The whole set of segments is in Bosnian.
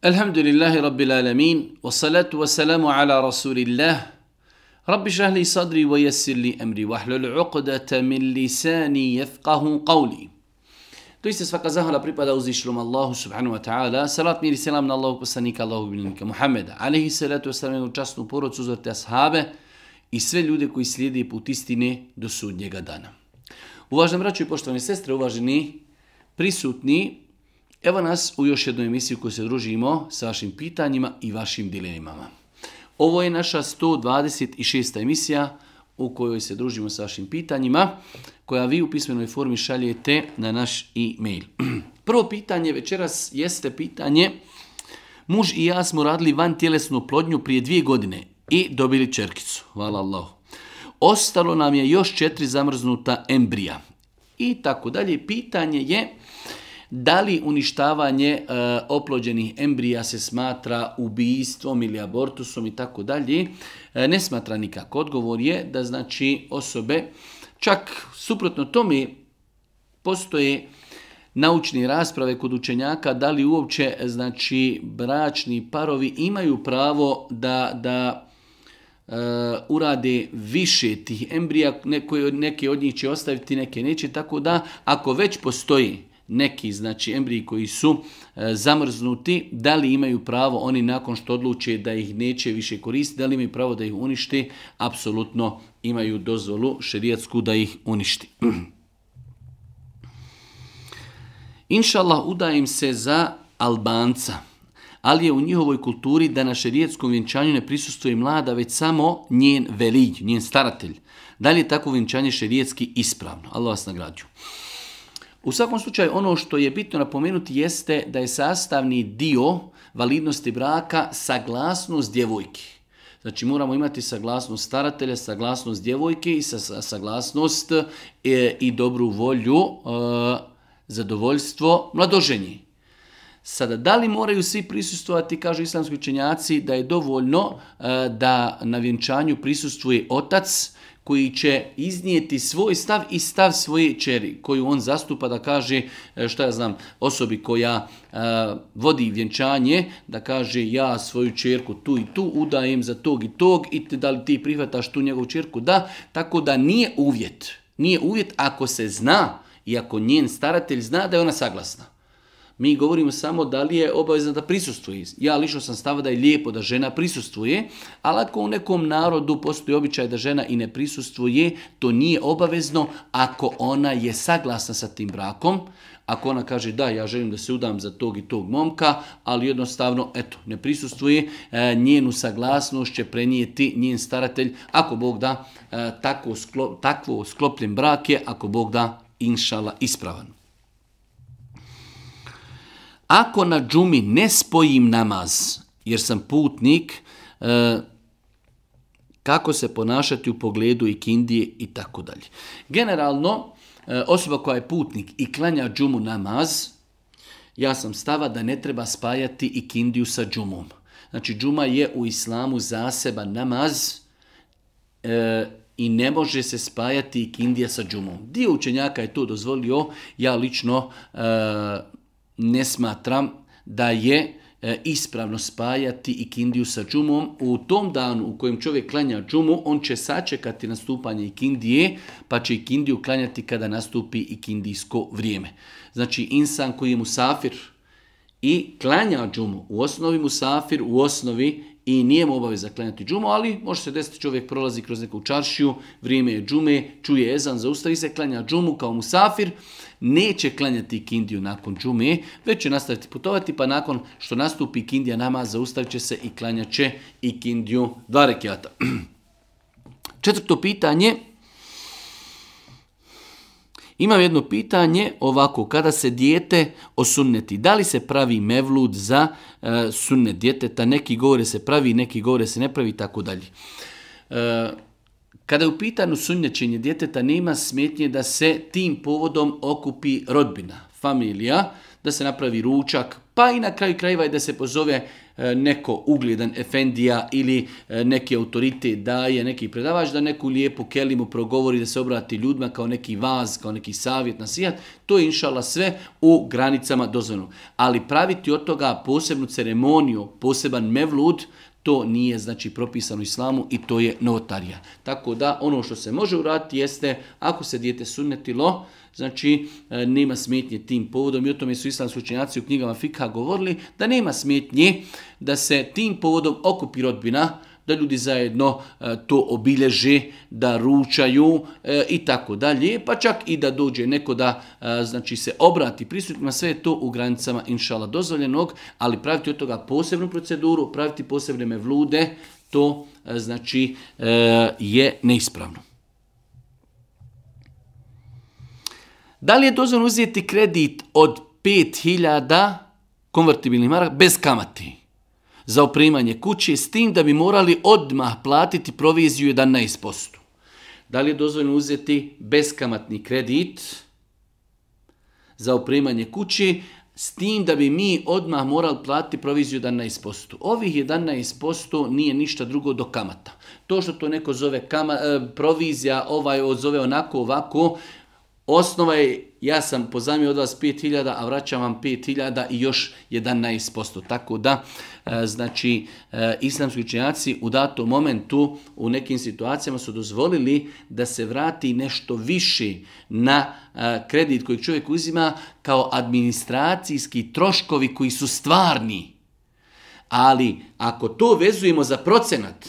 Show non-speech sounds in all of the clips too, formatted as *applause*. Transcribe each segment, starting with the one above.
Alhamdulillahi Rabbil Alamin, wa salatu wa salamu ala Rasulillah, Rabbi šahli sadri wa jesirli emri, wa hlul uqdata min lisani jefqahu qavli. Doista svaka zahvala pripada išlom Allahu subhanahu wa ta'ala, salat mir selam na Allahu poslanika, Allahu bilinika Muhammeda, alihi salatu wa jednu častnu porodcu, uzvrte ashabe i sve ljude koji slijede put istine do sudnjega dana. Uvaženi braću i poštovani sestre, uvaženi prisutni, Evo nas u još jednu emisiju kojoj se družimo sa vašim pitanjima i vašim dilemama. Ovo je naša 126. emisija u kojoj se družimo sa vašim pitanjima, koja vi u pismenoj formi šaljete na naš e-mail. *clears throat* Prvo pitanje večeras jeste pitanje Muž i ja smo radili van tjelesnu plodnju prije dvije godine i dobili čerkicu. Hvala Allah. Ostalo nam je još četiri zamrznuta embrija. I tako dalje. Pitanje je da li uništavanje e, oplođenih embrija se smatra ubijstvom ili abortusom i tako dalje, e, ne smatra nikako. Odgovor je da znači osobe, čak suprotno tome postoje naučne rasprave kod učenjaka da li uopće znači bračni parovi imaju pravo da, da e, urade više tih embrija, neke od njih će ostaviti, neke neće, tako da ako već postoji neki znači embriji koji su e, zamrznuti, da li imaju pravo oni nakon što odluče da ih neće više koristiti, da li imaju pravo da ih uništi, apsolutno imaju dozvolu šerijatsku da ih uništi. *clears throat* Inšallah udajem se za Albanca, ali je u njihovoj kulturi da na šerijetskom vjenčanju ne prisustuje mlada, već samo njen velij, njen staratelj. Da li je tako vjenčanje šerijetski ispravno? Allah vas nagrađuje. U svakom slučaju ono što je bitno napomenuti jeste da je sastavni dio validnosti braka saglasnost djevojki. Znači moramo imati saglasnost staratelja, saglasnost djevojke i saglasnost e, i dobru volju, za e, zadovoljstvo mladoženji. Sada, da li moraju svi prisustovati, kažu islamski učenjaci, da je dovoljno e, da na vjenčanju prisustuje otac, koji će iznijeti svoj stav i stav svoje čeri koju on zastupa da kaže e, šta ja znam osobi koja e, vodi vjenčanje da kaže ja svoju čerku tu i tu udajem za tog i tog i te, da li ti prihvataš tu njegovu čerku da tako da nije uvjet nije uvjet ako se zna i ako njen staratelj zna da je ona saglasna mi govorimo samo da li je obavezno da prisustuje. Ja lično sam stava da je lijepo da žena prisustuje, ali ako u nekom narodu postoji običaj da žena i ne prisustuje, to nije obavezno ako ona je saglasna sa tim brakom. Ako ona kaže da, ja želim da se udam za tog i tog momka, ali jednostavno, eto, ne prisustuje, e, njenu saglasnost će prenijeti njen staratelj, ako Bog da, e, tako, takvo sklopljen brak je, ako Bog da, inšala, ispravan. Ako na džumi ne spojim namaz, jer sam putnik, e, kako se ponašati u pogledu i kindije i tako dalje. Generalno, e, osoba koja je putnik i klanja džumu namaz, ja sam stava da ne treba spajati i kindiju sa džumom. Znači, džuma je u islamu zaseban namaz e, i ne može se spajati i kindija sa džumom. Dio učenjaka je to dozvolio, ja lično ne smatram da je e, ispravno spajati ikindiju sa džumom. U tom danu u kojem čovjek klanja džumu, on će sačekati nastupanje ikindije, pa će ikindiju klanjati kada nastupi ikindijsko vrijeme. Znači, insan koji je musafir i klanja džumu, u osnovi musafir, u osnovi i nije mu obaveza klanjati džumu, ali može se desiti čovjek prolazi kroz neku čaršiju, vrijeme je džume, čuje ezan, zaustavi se, klanja džumu kao musafir, neće klanjati kindiju nakon džume, već će nastaviti putovati, pa nakon što nastupi kindija nama, zaustavit će se i klanjaće će i kindiju dva rekiata. *clears throat* Četvrto pitanje, imam jedno pitanje ovako, kada se dijete osunneti, da li se pravi mevlud za e, sunne djeteta, neki govore se pravi, neki govore se ne pravi tako dalje. E, kada je u pitanju sunnjećenje djeteta, nema smetnje da se tim povodom okupi rodbina, familija, da se napravi ručak, pa i na kraju krajeva i da se pozove E, neko ugledan efendija ili e, neki autoritet daje, neki predavač, da neku lijepu kelimu progovori, da se obrati ljudima kao neki vaz, kao neki savjet, nasijat, to je inšala sve u granicama dozvanog. Ali praviti od toga posebnu ceremoniju, poseban mevlud, to nije znači propisano islamu i to je notarija. Tako da ono što se može uraditi jeste ako se dijete sunnetilo, znači e, nema smetnje tim povodom i o tome su islamski učenjaci u knjigama fikha govorili da nema smetnje da se tim povodom okupi rodbina, da ljudi zajedno e, to obilježe, da ručaju e, i tako dalje, pa čak i da dođe neko da e, znači se obrati prisutnima, sve je to u granicama inšala dozvoljenog, ali praviti od toga posebnu proceduru, praviti posebne mevlude, to znači je neispravno. Da li je dozvoljeno uzeti kredit od 5000 konvertibilnih maraka bez kamati? za opremanje kuće s tim da bi morali odmah platiti proviziju 11%. Da li je dozvoljeno uzeti beskamatni kredit za opremanje kuće s tim da bi mi odmah morali platiti proviziju 11%. Ovih 11% nije ništa drugo do kamata. To što to neko zove kama, eh, provizija, ovaj zove onako ovako, osnova je ja sam pozamio od vas 5000, a vraćam vam 5000 i još 11%. Tako da, e, znači, e, islamski učenjaci u datom momentu u nekim situacijama su dozvolili da se vrati nešto više na e, kredit koji čovjek uzima kao administracijski troškovi koji su stvarni. Ali ako to vezujemo za procenat,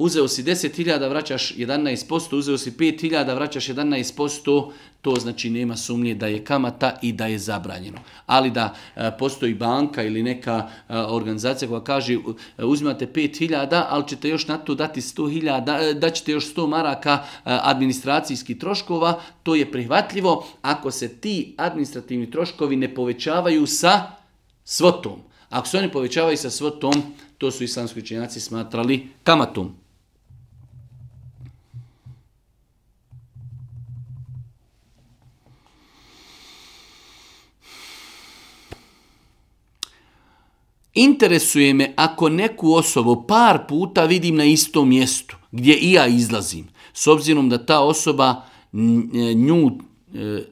uzeo si 10.000, vraćaš 11%, uzeo si 5.000, vraćaš 11%, to znači nema sumnje da je kamata i da je zabranjeno. Ali da e, postoji banka ili neka e, organizacija koja kaže e, uzimate 5.000, ali ćete još na to dati 100.000, daćete ćete još 100 maraka administracijskih troškova, to je prihvatljivo ako se ti administrativni troškovi ne povećavaju sa svotom. Ako se oni povećavaju sa svotom, to su islamski učenjaci smatrali kamatom. Interesuje me ako neku osobu par puta vidim na istom mjestu gdje i ja izlazim, s obzirom da ta osoba e, nju, e,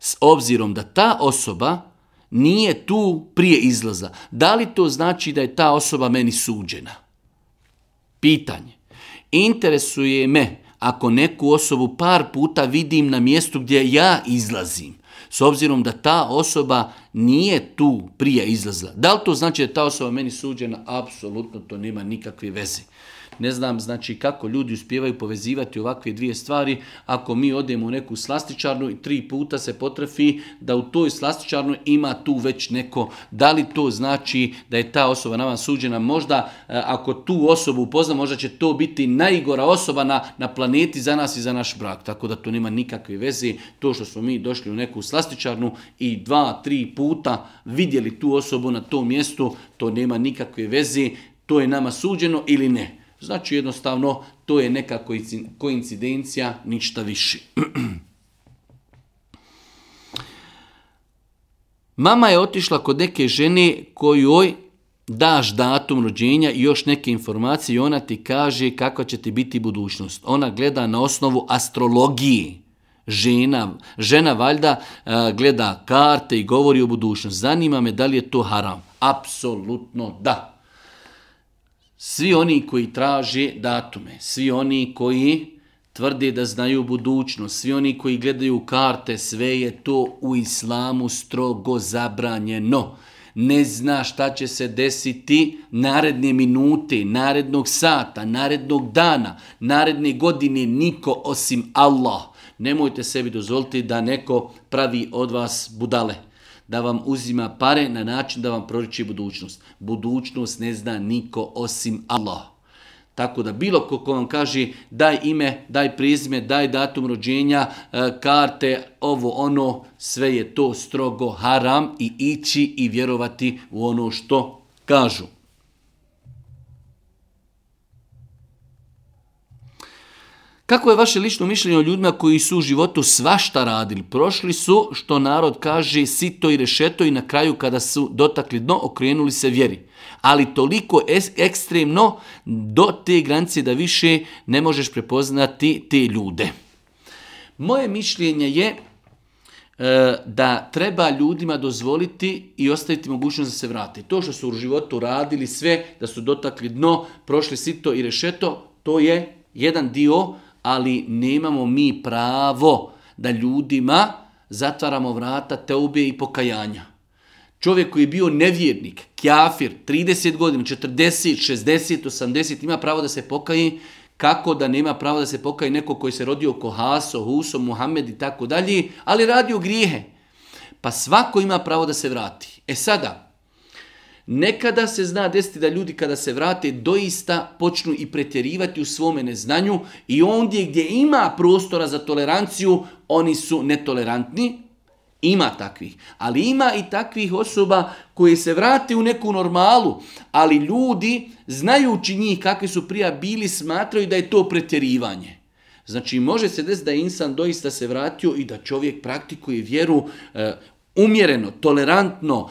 s obzirom da ta osoba nije tu prije izlaza. Da li to znači da je ta osoba meni suđena? Pitanje. Interesuje me ako neku osobu par puta vidim na mjestu gdje ja izlazim, s obzirom da ta osoba nije tu prije izlazila. Da li to znači da ta osoba meni suđena? Apsolutno to nema nikakve veze ne znam znači kako ljudi uspijevaju povezivati ovakve dvije stvari, ako mi odemo u neku slastičarnu i tri puta se potrefi da u toj slastičarnoj ima tu već neko, da li to znači da je ta osoba nama suđena, možda e, ako tu osobu upoznamo, možda će to biti najgora osoba na, na planeti za nas i za naš brak, tako da to nema nikakve veze, to što smo mi došli u neku slastičarnu i dva, tri puta vidjeli tu osobu na tom mjestu, to nema nikakve veze, to je nama suđeno ili ne. Znači jednostavno to je neka koincidencija, ništa više. *clears throat* Mama je otišla kod neke žene kojoj daš datum rođenja i još neke informacije i ona ti kaže kako će ti biti budućnost. Ona gleda na osnovu astrologije. Žena, žena valjda e, gleda karte i govori o budućnosti. Zanima me da li je to haram. Apsolutno da. Svi oni koji traže datume, svi oni koji tvrde da znaju budućnost, svi oni koji gledaju karte, sve je to u islamu strogo zabranjeno. Ne zna šta će se desiti naredne minute, narednog sata, narednog dana, naredne godine, niko osim Allah. Nemojte sebi dozvoliti da neko pravi od vas budale da vam uzima pare na način da vam proriče budućnost. Budućnost ne zna niko osim Allah. Tako da bilo ko, ko vam kaže daj ime, daj prizme, daj datum rođenja, e, karte, ovo ono, sve je to strogo haram i ići i vjerovati u ono što kažu. Kako je vaše lično mišljenje o ljudima koji su u životu svašta radili? Prošli su, što narod kaže, sito i rešeto i na kraju kada su dotakli dno, okrenuli se vjeri. Ali toliko ekstremno do te granice da više ne možeš prepoznati te ljude. Moje mišljenje je e, da treba ljudima dozvoliti i ostaviti mogućnost da se vrate. To što su u životu radili sve, da su dotakli dno, prošli sito i rešeto, to je jedan dio ali nemamo mi pravo da ljudima zatvaramo vrata ubije i pokajanja. Čovjek koji je bio nevjernik, kjafir, 30 godina, 40, 60, 80, ima pravo da se pokaji, kako da nema pravo da se pokaji neko koji se rodio ko Haso, Huso, Muhammed i tako dalje, ali radio grijehe. Pa svako ima pravo da se vrati. E sada, Nekada se zna desiti da ljudi kada se vrate doista počnu i pretjerivati u svome neznanju i ondje gdje ima prostora za toleranciju, oni su netolerantni. Ima takvih, ali ima i takvih osoba koje se vrate u neku normalu, ali ljudi, znajući njih kakvi su prija bili, smatraju da je to pretjerivanje. Znači, može se desiti da je insan doista se vratio i da čovjek praktikuje vjeru e, umjereno, tolerantno,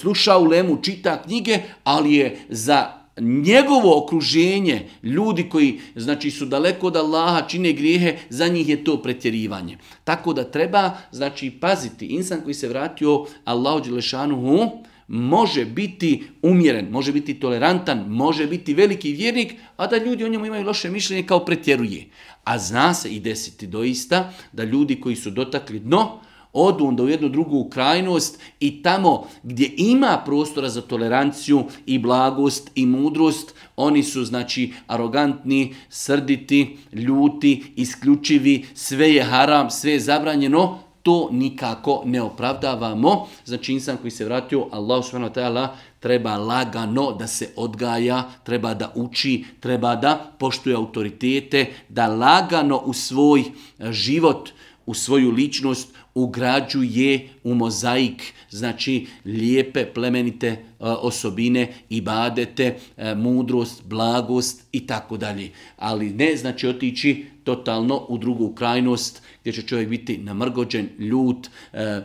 sluša u lemu, čita knjige, ali je za njegovo okruženje, ljudi koji znači su daleko od Allaha, čine grijehe, za njih je to pretjerivanje. Tako da treba znači paziti insan koji se vratio Allahu Đelešanuhu, može biti umjeren, može biti tolerantan, može biti veliki vjernik, a da ljudi o njemu imaju loše mišljenje kao pretjeruje. A zna se i desiti doista da ljudi koji su dotakli dno, odu onda u jednu drugu krajnost i tamo gdje ima prostora za toleranciju i blagost i mudrost, oni su znači arogantni, srditi, ljuti, isključivi, sve je haram, sve je zabranjeno, to nikako ne opravdavamo. Znači insan koji se vratio, Allah subhanahu treba lagano da se odgaja, treba da uči, treba da poštuje autoritete, da lagano u svoj život, u svoju ličnost, ugrađuje u mozaik, znači lijepe plemenite e, osobine i badete, e, mudrost, blagost i tako dalje. Ali ne znači otići totalno u drugu krajnost gdje će čovjek biti namrgođen, ljut e,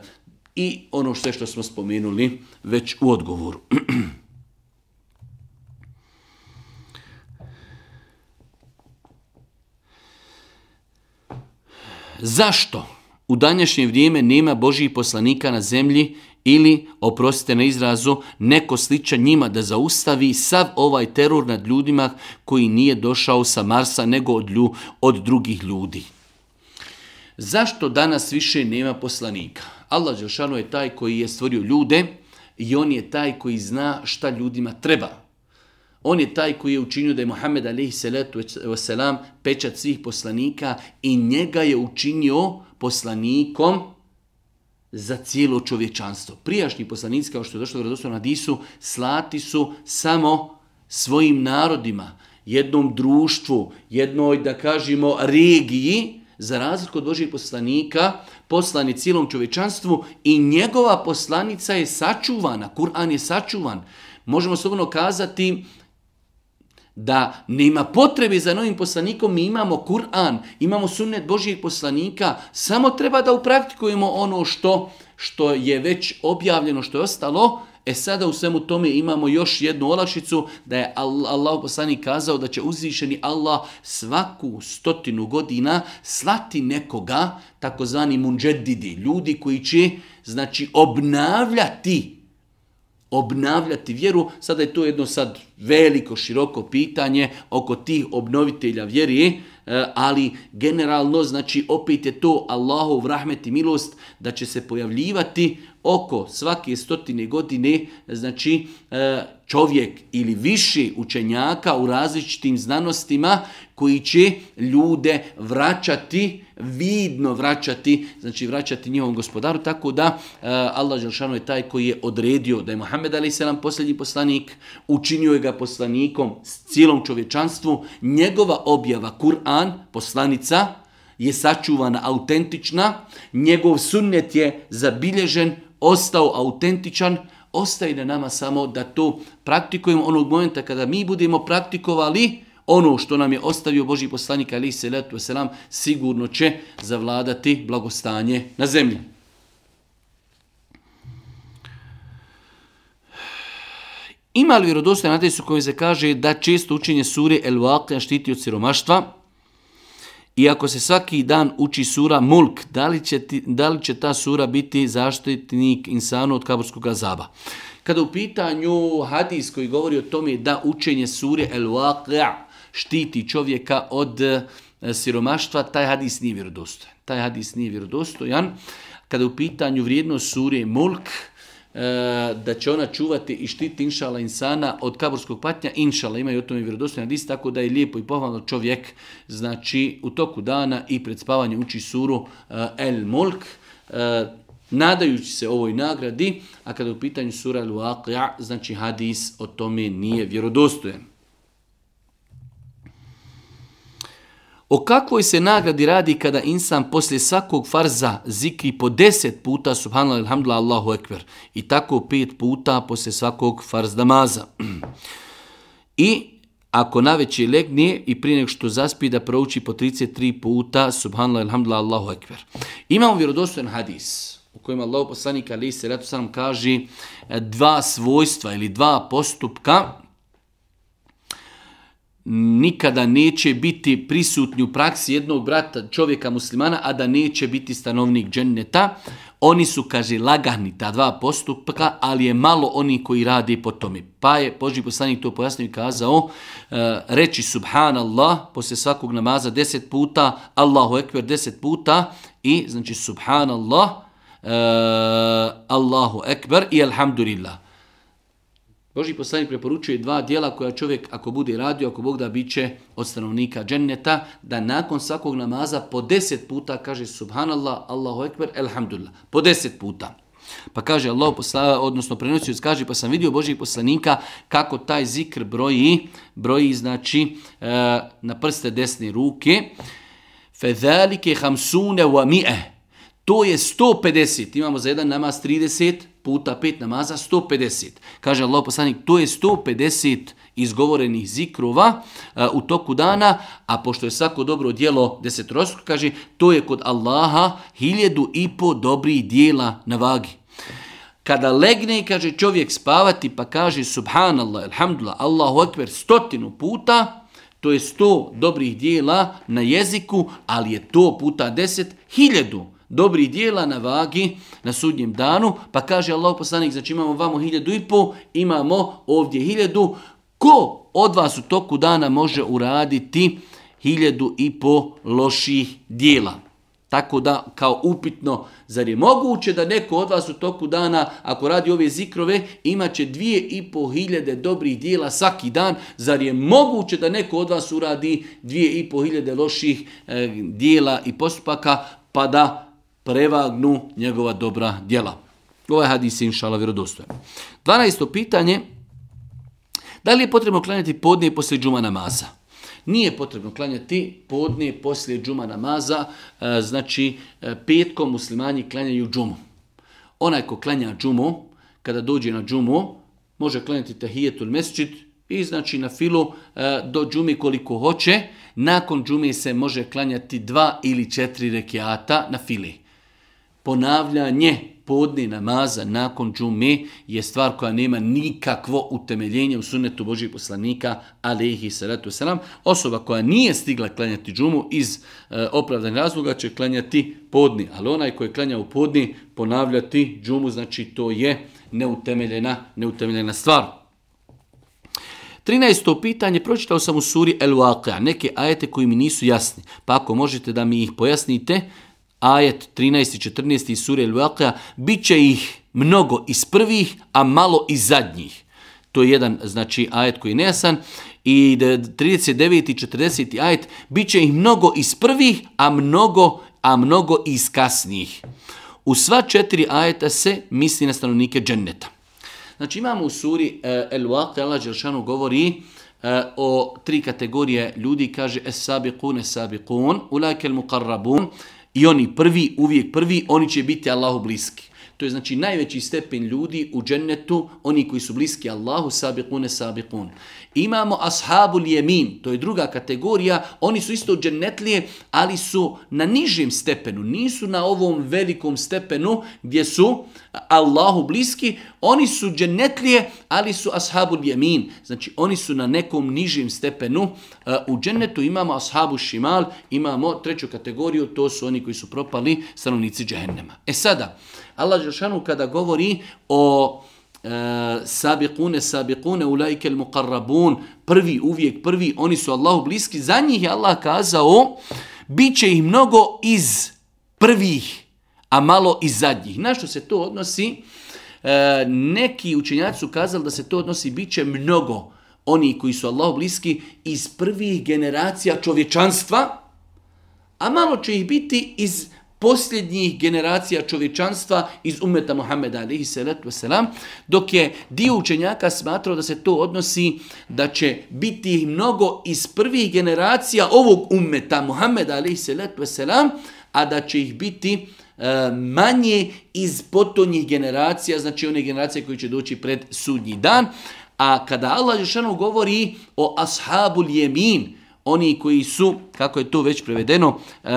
i ono sve što smo spomenuli već u odgovoru. *clears throat* Zašto? u današnje vrijeme nema Božjih poslanika na zemlji ili, oprostite na izrazu, neko sličan njima da zaustavi sav ovaj teror nad ljudima koji nije došao sa Marsa nego od, lju, od drugih ljudi. Zašto danas više nema poslanika? Allah Đelšanu je taj koji je stvorio ljude i on je taj koji zna šta ljudima treba. On je taj koji je učinio da je Muhammed a.s. pečat svih poslanika i njega je učinio poslanikom za cijelo čovječanstvo. Prijašnji poslanici, kao što je došlo do na disu slati su samo svojim narodima, jednom društvu, jednoj, da kažemo, regiji, za razliku od Božih poslanika, poslani cijelom čovječanstvu i njegova poslanica je sačuvana, Kur'an je sačuvan. Možemo slobodno kazati da nema potrebe za novim poslanikom, mi imamo Kur'an, imamo sunnet Božijeg poslanika, samo treba da upraktikujemo ono što, što je već objavljeno, što je ostalo, E sada u svemu tome imamo još jednu olakšicu da je Allah poslanik kazao da će uzvišeni Allah svaku stotinu godina slati nekoga, takozvani munđedidi, ljudi koji će znači obnavljati obnavljati vjeru, sada je to jedno sad veliko, široko pitanje oko tih obnovitelja vjeri, e, ali generalno, znači opet je to Allahov rahmet i milost da će se pojavljivati oko svake stotine godine, znači e, čovjek ili više učenjaka u različitim znanostima koji će ljude vraćati vidno vraćati, znači vraćati njihovom gospodaru, tako da e, Allah Đelšanu je taj koji je odredio da je Mohamed Ali Selam posljednji poslanik, učinio je ga poslanikom s cijelom čovječanstvu, njegova objava Kur'an, poslanica, je sačuvana autentična, njegov sunnet je zabilježen, ostao autentičan, ostaje na nama samo da to praktikujemo onog momenta kada mi budemo praktikovali, ono što nam je ostavio Boži poslanik ali se letu selam sigurno će zavladati blagostanje na zemlji. Ima li na u koji se kaže da često učenje sure El štiti od siromaštva? I ako se svaki dan uči sura Mulk, da li će, da li će ta sura biti zaštitnik insano od kaburskog azaba? Kada u pitanju hadis koji govori o tome da učenje sure El štiti čovjeka od e, siromaštva, taj hadis nije vjerodostojan. Taj hadis nije vjerodostojan. Kada u pitanju vrijednost sure mulk, e, da će ona čuvati i štiti inšala insana od kaburskog patnja, inšala imaju o tome vjerodostojan hadis, tako da je lijepo i pohvalno čovjek znači u toku dana i pred spavanje uči suru e, El Mulk, nadajući se ovoj nagradi, a kada u pitanju sura al znači hadis o tome nije vjerodostojan. O kakvoj se nagradi radi kada insan poslije svakog farza ziki po deset puta subhanallah ilhamdulillah Allahu ekver i tako pet puta poslije svakog farz damaza. I ako naveće legnije i prije nego što zaspi da prouči po 33 puta subhanallah ilhamdulillah Allahu ekver. Imamo vjerodostojan hadis u kojem Allah poslanika ali se ratu sam kaže e, dva svojstva ili dva postupka nikada neće biti prisutni u praksi jednog brata čovjeka muslimana, a da neće biti stanovnik dženneta. Oni su, kaže, lagani ta dva postupka, ali je malo oni koji radi po tome. Pa je Boži poslanik to pojasnio i kazao, e, reći subhanallah poslije svakog namaza deset puta, Allahu ekber deset puta i znači subhanallah, e, Allahu ekber i alhamdulillah. Boži poslanik preporučuje dva dijela koja čovjek ako bude radio, ako Bog da biće od stanovnika dženneta, da nakon svakog namaza po deset puta kaže subhanallah, Allahu ekber, elhamdulillah. Po deset puta. Pa kaže Allah, odnosno prenosio, kaže, pa sam vidio Božih poslanika kako taj zikr broji, broji znači eh, na prste desne ruke. Fedhalike hamsune wa mi'e. To je 150, imamo za jedan namaz 30, puta pet namaza 150. Kaže Allah poslanik, to je 150 izgovorenih zikrova e, u toku dana, a pošto je svako dobro djelo desetrostruko, kaže, to je kod Allaha hiljedu i po dobrih dijela na vagi. Kada legne i kaže čovjek spavati, pa kaže subhanallah, alhamdulillah, Allahu akver stotinu puta, to je sto dobrih dijela na jeziku, ali je to puta deset, hiljedu dobri dijela na vagi na sudnjem danu, pa kaže Allah poslanik, znači imamo vamo hiljadu i po, imamo ovdje hiljadu, ko od vas u toku dana može uraditi hiljadu i po loših dijela? Tako da, kao upitno, zar je moguće da neko od vas u toku dana, ako radi ove zikrove, imat će dvije i po hiljade dobrih dijela svaki dan, zar je moguće da neko od vas uradi dvije i po hiljade loših e, dijela i postupaka, pa da prevagnu njegova dobra djela. Ovaj hadis je inšala vjerodostojan. 12. pitanje, da li je potrebno klanjati podne poslije džuma namaza? Nije potrebno klanjati podnije poslije džuma namaza, e, znači e, petkom muslimani klanjaju džumu. Onaj ko klanja džumu, kada dođe na džumu, može klanjati tahijetul mesčit i znači na filu e, do džumi koliko hoće. Nakon džume se može klanjati dva ili četiri rekiata na fili ponavljanje podne namaza nakon džume je stvar koja nema nikakvo utemeljenje u sunnetu Božih poslanika, i salatu sram Osoba koja nije stigla klanjati džumu iz e, opravdanih razloga će klanjati podni, ali onaj koji klanja u podni ponavljati džumu, znači to je neutemeljena, neutemeljena stvar. 13. pitanje, pročitao sam u suri El neke ajete koji mi nisu jasni, pa ako možete da mi ih pojasnite, ajet 13 i 14 iz al bit će ih mnogo iz prvih, a malo iz zadnjih. To je jedan, znači, ajet koji je nesan. I 39 i 40 ajet, bit će ih mnogo iz prvih, a mnogo, a mnogo iz kasnijih. U sva četiri ajeta se misli na stanovnike dženneta. Znači imamo u suri eh, Al-Waqi'a, Allah govori eh, o tri kategorije ljudi, kaže Es-sabiqun, Es-sabiqun, ulake muqarrabun i oni prvi, uvijek prvi, oni će biti Allahu bliski. To je znači najveći stepen ljudi u džennetu, oni koji su bliski Allahu, sabiqune, sabiqun. Imamo ashabul jemin, to je druga kategorija, oni su isto džennetlije, ali su na nižem stepenu, nisu na ovom velikom stepenu gdje su Allahu bliski, oni su dženetlije, ali su ashabu djemin. Znači, oni su na nekom nižim stepenu. Uh, u dženetu imamo ashabu šimal, imamo treću kategoriju, to su oni koji su propali stanovnici džehennema. E sada, Allah Žešanu kada govori o uh, sabiqune, sabiqune, sabikune, ulajke muqarrabun, prvi, uvijek prvi, oni su Allahu bliski, za njih je Allah kazao, bit će ih mnogo iz prvih, a malo iz zadnjih. Na što se to odnosi? E, neki učenjaci su kazali da se to odnosi bit će mnogo oni koji su Allahu bliski iz prvih generacija čovječanstva, a malo će ih biti iz posljednjih generacija čovječanstva iz umeta Muhammeda alihi salatu dok je dio učenjaka smatrao da se to odnosi da će biti ih mnogo iz prvih generacija ovog umeta Muhammeda alihi salatu wasalam, a da će ih biti E, manje iz potonjih generacija, znači one generacije koje će doći pred sudnji dan. A kada Allah Žešanu govori o ashabul jemin, oni koji su, kako je to već prevedeno, e,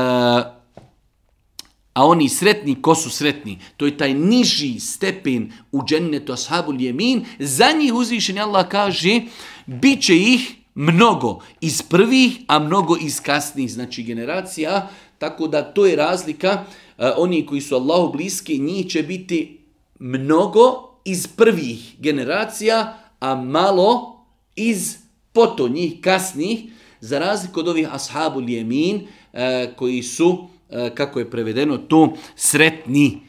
a oni sretni, ko su sretni? To je taj niži stepen u džennetu ashabul jemin. Za njih uzvišen Allah kaže, bit će ih mnogo iz prvih, a mnogo iz kasnih, znači generacija. Tako da to je razlika E, oni koji su Allahu bliski, njih će biti mnogo iz prvih generacija, a malo iz poto njih kasnih, za razliku od ovih ashabu lijemin, e, koji su, e, kako je prevedeno to, sretni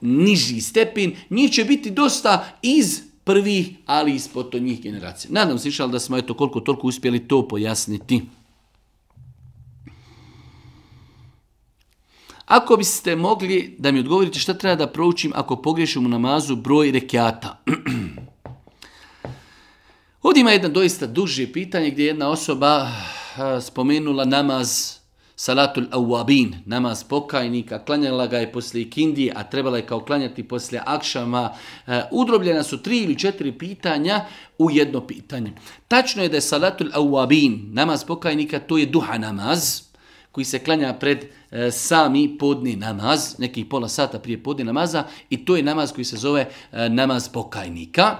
niži stepin, njih će biti dosta iz prvih, ali iz to njih generacija. Nadam se, išao da smo eto koliko toliko uspjeli to pojasniti. Ako biste mogli da mi odgovorite šta treba da proučim ako pogriješim u namazu broj rekiata. *clears throat* Ovdje ima jedno doista duže pitanje gdje jedna osoba ah, spomenula namaz salatul awabin, namaz pokajnika, klanjala ga je poslije kindije, a trebala je kao klanjati poslije akšama. Eh, udrobljena su tri ili četiri pitanja u jedno pitanje. Tačno je da je salatul awabin, namaz pokajnika, to je duha namaz, koji se klanja pred e, sami podni namaz, nekih pola sata prije podni namaza i to je namaz koji se zove e, namaz pokajnika.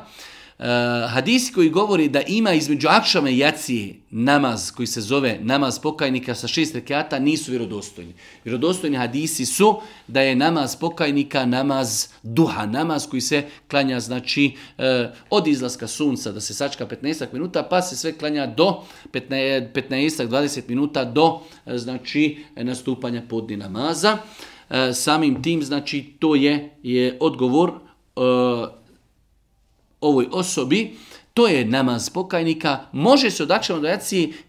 Eh, hadisi koji govori da ima između akšama i namaz koji se zove namaz pokajnika sa šest rekata nisu vjerodostojni. Vjerodostojni hadisi su da je namaz pokajnika namaz duha, namaz koji se klanja znači eh, od izlaska sunca da se sačka 15 minuta pa se sve klanja do 15, 20 minuta do eh, znači nastupanja podni namaza. Samim tim znači to je, je odgovor ovoj osobi, to je namaz pokajnika. Može se od akšama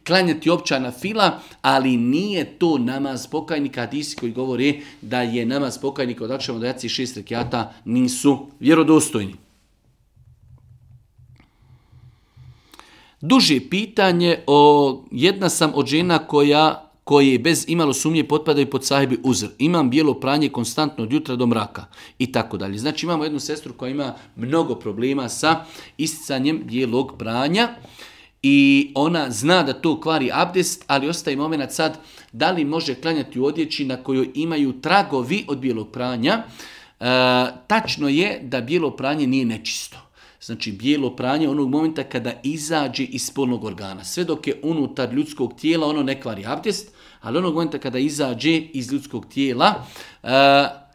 klanjati općana fila, ali nije to namaz pokajnika. Hadisi koji govori da je namaz pokajnika od akšama šest rekiata nisu vjerodostojni. Duže pitanje o jedna sam od žena koja koji bez imalo sumnje potpadaju pod sahibi uzr. Imam bijelo pranje konstantno od jutra do mraka i tako dalje. Znači imamo jednu sestru koja ima mnogo problema sa isticanjem bijelog pranja i ona zna da to kvari abdest, ali ostaje moment sad da li može klanjati u odjeći na kojoj imaju tragovi od bijelog pranja. E, tačno je da bijelo pranje nije nečisto. Znači bijelo pranje onog momenta kada izađe iz spolnog organa. Sve dok je unutar ljudskog tijela ono ne kvari abdest, ali onog momenta kada izađe iz ljudskog tijela, e,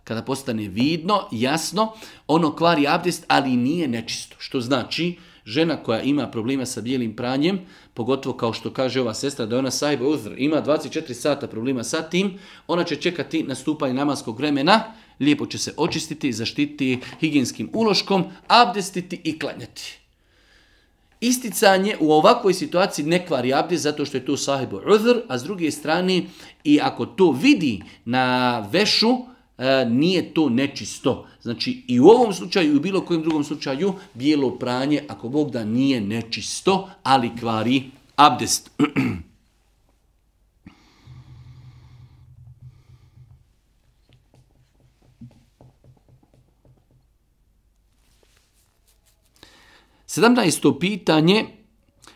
kada postane vidno, jasno, ono kvari abdest, ali nije nečisto. Što znači, žena koja ima problema sa bijelim pranjem, pogotovo kao što kaže ova sestra da ona sajba uzr, ima 24 sata problema sa tim, ona će čekati nastupanje namaskog vremena, lijepo će se očistiti, zaštititi higijenskim uloškom, abdestiti i klanjati isticanje u ovakvoj situaciji kvari abdest zato što je to sahibu uzr, a s druge strane i ako to vidi na vešu, e, nije to nečisto. Znači i u ovom slučaju i u bilo kojem drugom slučaju bijelo pranje, ako Bog da nije nečisto, ali kvari abdest. *clears throat* 17. pitanje,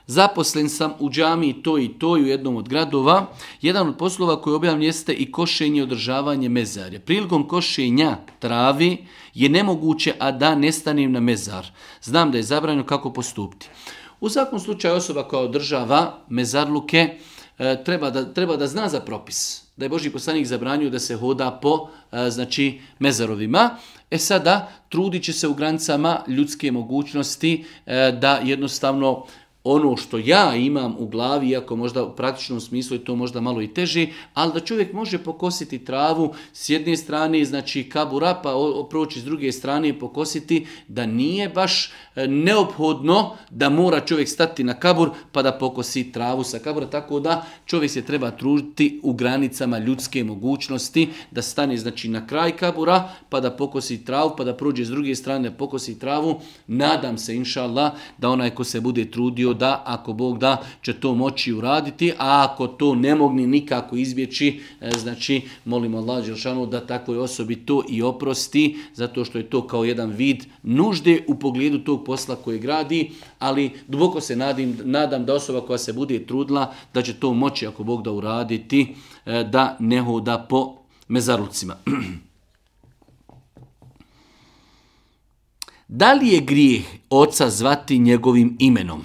zaposlen sam u džami to i to i u jednom od gradova. Jedan od poslova koji objavljam jeste i košenje i održavanje mezarja. Prilikom košenja travi je nemoguće, a da nestanim na mezar. Znam da je zabranjeno kako postupiti. U svakom slučaju osoba koja održava mezarluke e, treba da, treba da zna za propis da je Boži poslanik zabranio da se hoda po e, znači mezarovima. E sada, trudit će se u granicama ljudske mogućnosti e, da jednostavno ono što ja imam u glavi, iako možda u praktičnom smislu je to možda malo i teže, ali da čovjek može pokositi travu s jedne strane, znači kabura pa proći s druge strane i pokositi, da nije baš e, neophodno da mora čovjek stati na kabur pa da pokosi travu sa kabura, tako da čovjek se treba truditi u granicama ljudske mogućnosti da stane znači na kraj kabura pa da pokosi travu, pa da prođe s druge strane pokosi travu. Nadam se, inšallah da onaj ko se bude trudio da, ako Bog da, će to moći uraditi, a ako to ne mogni nikako izbjeći, e, znači molimo Allah Đelšanu da takvoj osobi to i oprosti, zato što je to kao jedan vid nužde u pogledu tog posla koje gradi, ali duboko se nadim, nadam da osoba koja se bude trudila, da će to moći ako Bog da uraditi, e, da ne hoda po mezarucima. *clears throat* Da li je grijeh oca zvati njegovim imenom?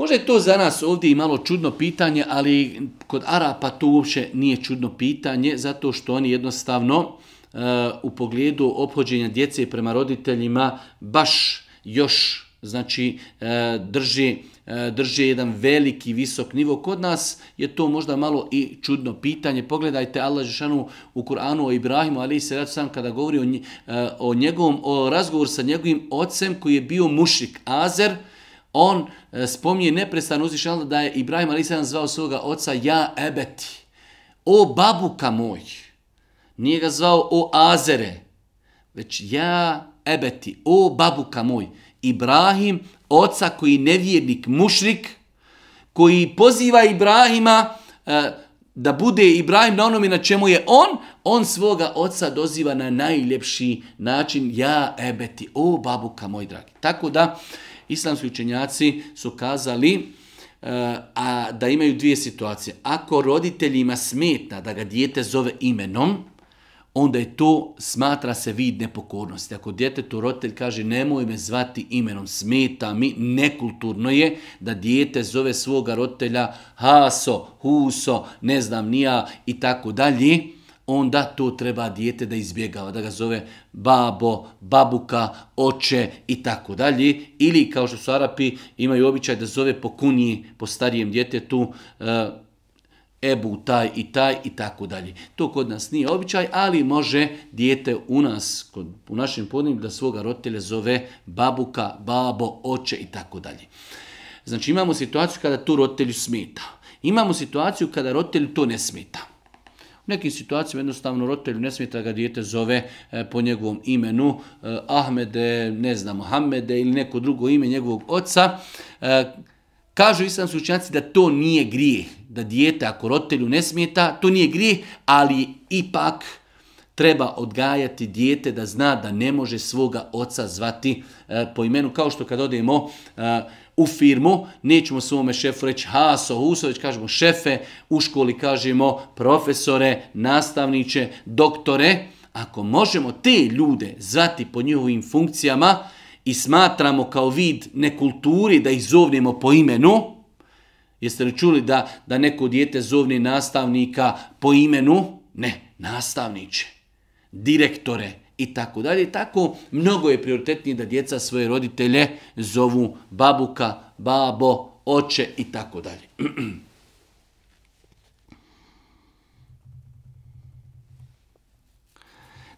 Možda je to za nas ovdje i malo čudno pitanje, ali kod Arapa to uopće nije čudno pitanje, zato što oni jednostavno e, u pogledu ophođenja djece prema roditeljima baš još znači e, drži e, drže jedan veliki, visok nivo. Kod nas je to možda malo i čudno pitanje. Pogledajte Allah Žešanu u Kur'anu o Ibrahimu, ali se sam kada govori o, njegovom, o razgovoru sa njegovim ocem koji je bio mušik, Azer, on e, spominje neprestano uzvišeno da je Ibrahim Ali zvao svoga oca Ja Ebeti. O babuka moj. Nije ga zvao O Azere. Već Ja Ebeti. O babuka moj. Ibrahim, oca koji je nevjernik, mušrik, koji poziva Ibrahima e, da bude Ibrahim na onome na čemu je on, on svoga oca doziva na najljepši način, ja ebeti, o babuka moj dragi. Tako da, islamski učenjaci su kazali e, a da imaju dvije situacije. Ako roditeljima smeta da ga dijete zove imenom, onda je to, smatra se vid nepokornosti. Ako tu roditelj kaže nemoj me zvati imenom, smeta mi, nekulturno je da dijete zove svoga roditelja Haso, Huso, ne znam nija i tako dalje, onda to treba dijete da izbjegava, da ga zove babo, babuka, oče i tako dalje. Ili kao što su Arapi imaju običaj da zove po kunji, po starijem djetetu, eh, ebu taj i taj i tako dalje. To kod nas nije običaj, ali može dijete u nas, kod, u našem podnijem, da svoga roditelja zove babuka, babo, oče i tako dalje. Znači imamo situaciju kada tu roditelju smeta. Imamo situaciju kada roditelju to ne smeta nekim situacijama jednostavno roditelju ne smeta ga dijete zove e, po njegovom imenu e, Ahmede, ne znam, Hamede ili neko drugo ime njegovog oca. E, kažu islamski učenjaci da to nije grije, da dijete ako roditelju ne smeta, to nije grijeh, ali ipak treba odgajati dijete da zna da ne može svoga oca zvati po imenu, kao što kad odemo u firmu, nećemo svome šefu reći Haso, Huso, već kažemo šefe, u školi kažemo profesore, nastavniče, doktore. Ako možemo te ljude zvati po njihovim funkcijama i smatramo kao vid nekulturi da ih zovnemo po imenu, jeste li čuli da, da neko dijete zovni nastavnika po imenu? Ne, nastavniče, direktore, i tako dalje. I tako mnogo je prioritetnije da djeca svoje roditelje zovu babuka, babo, oče i tako dalje. *clears throat*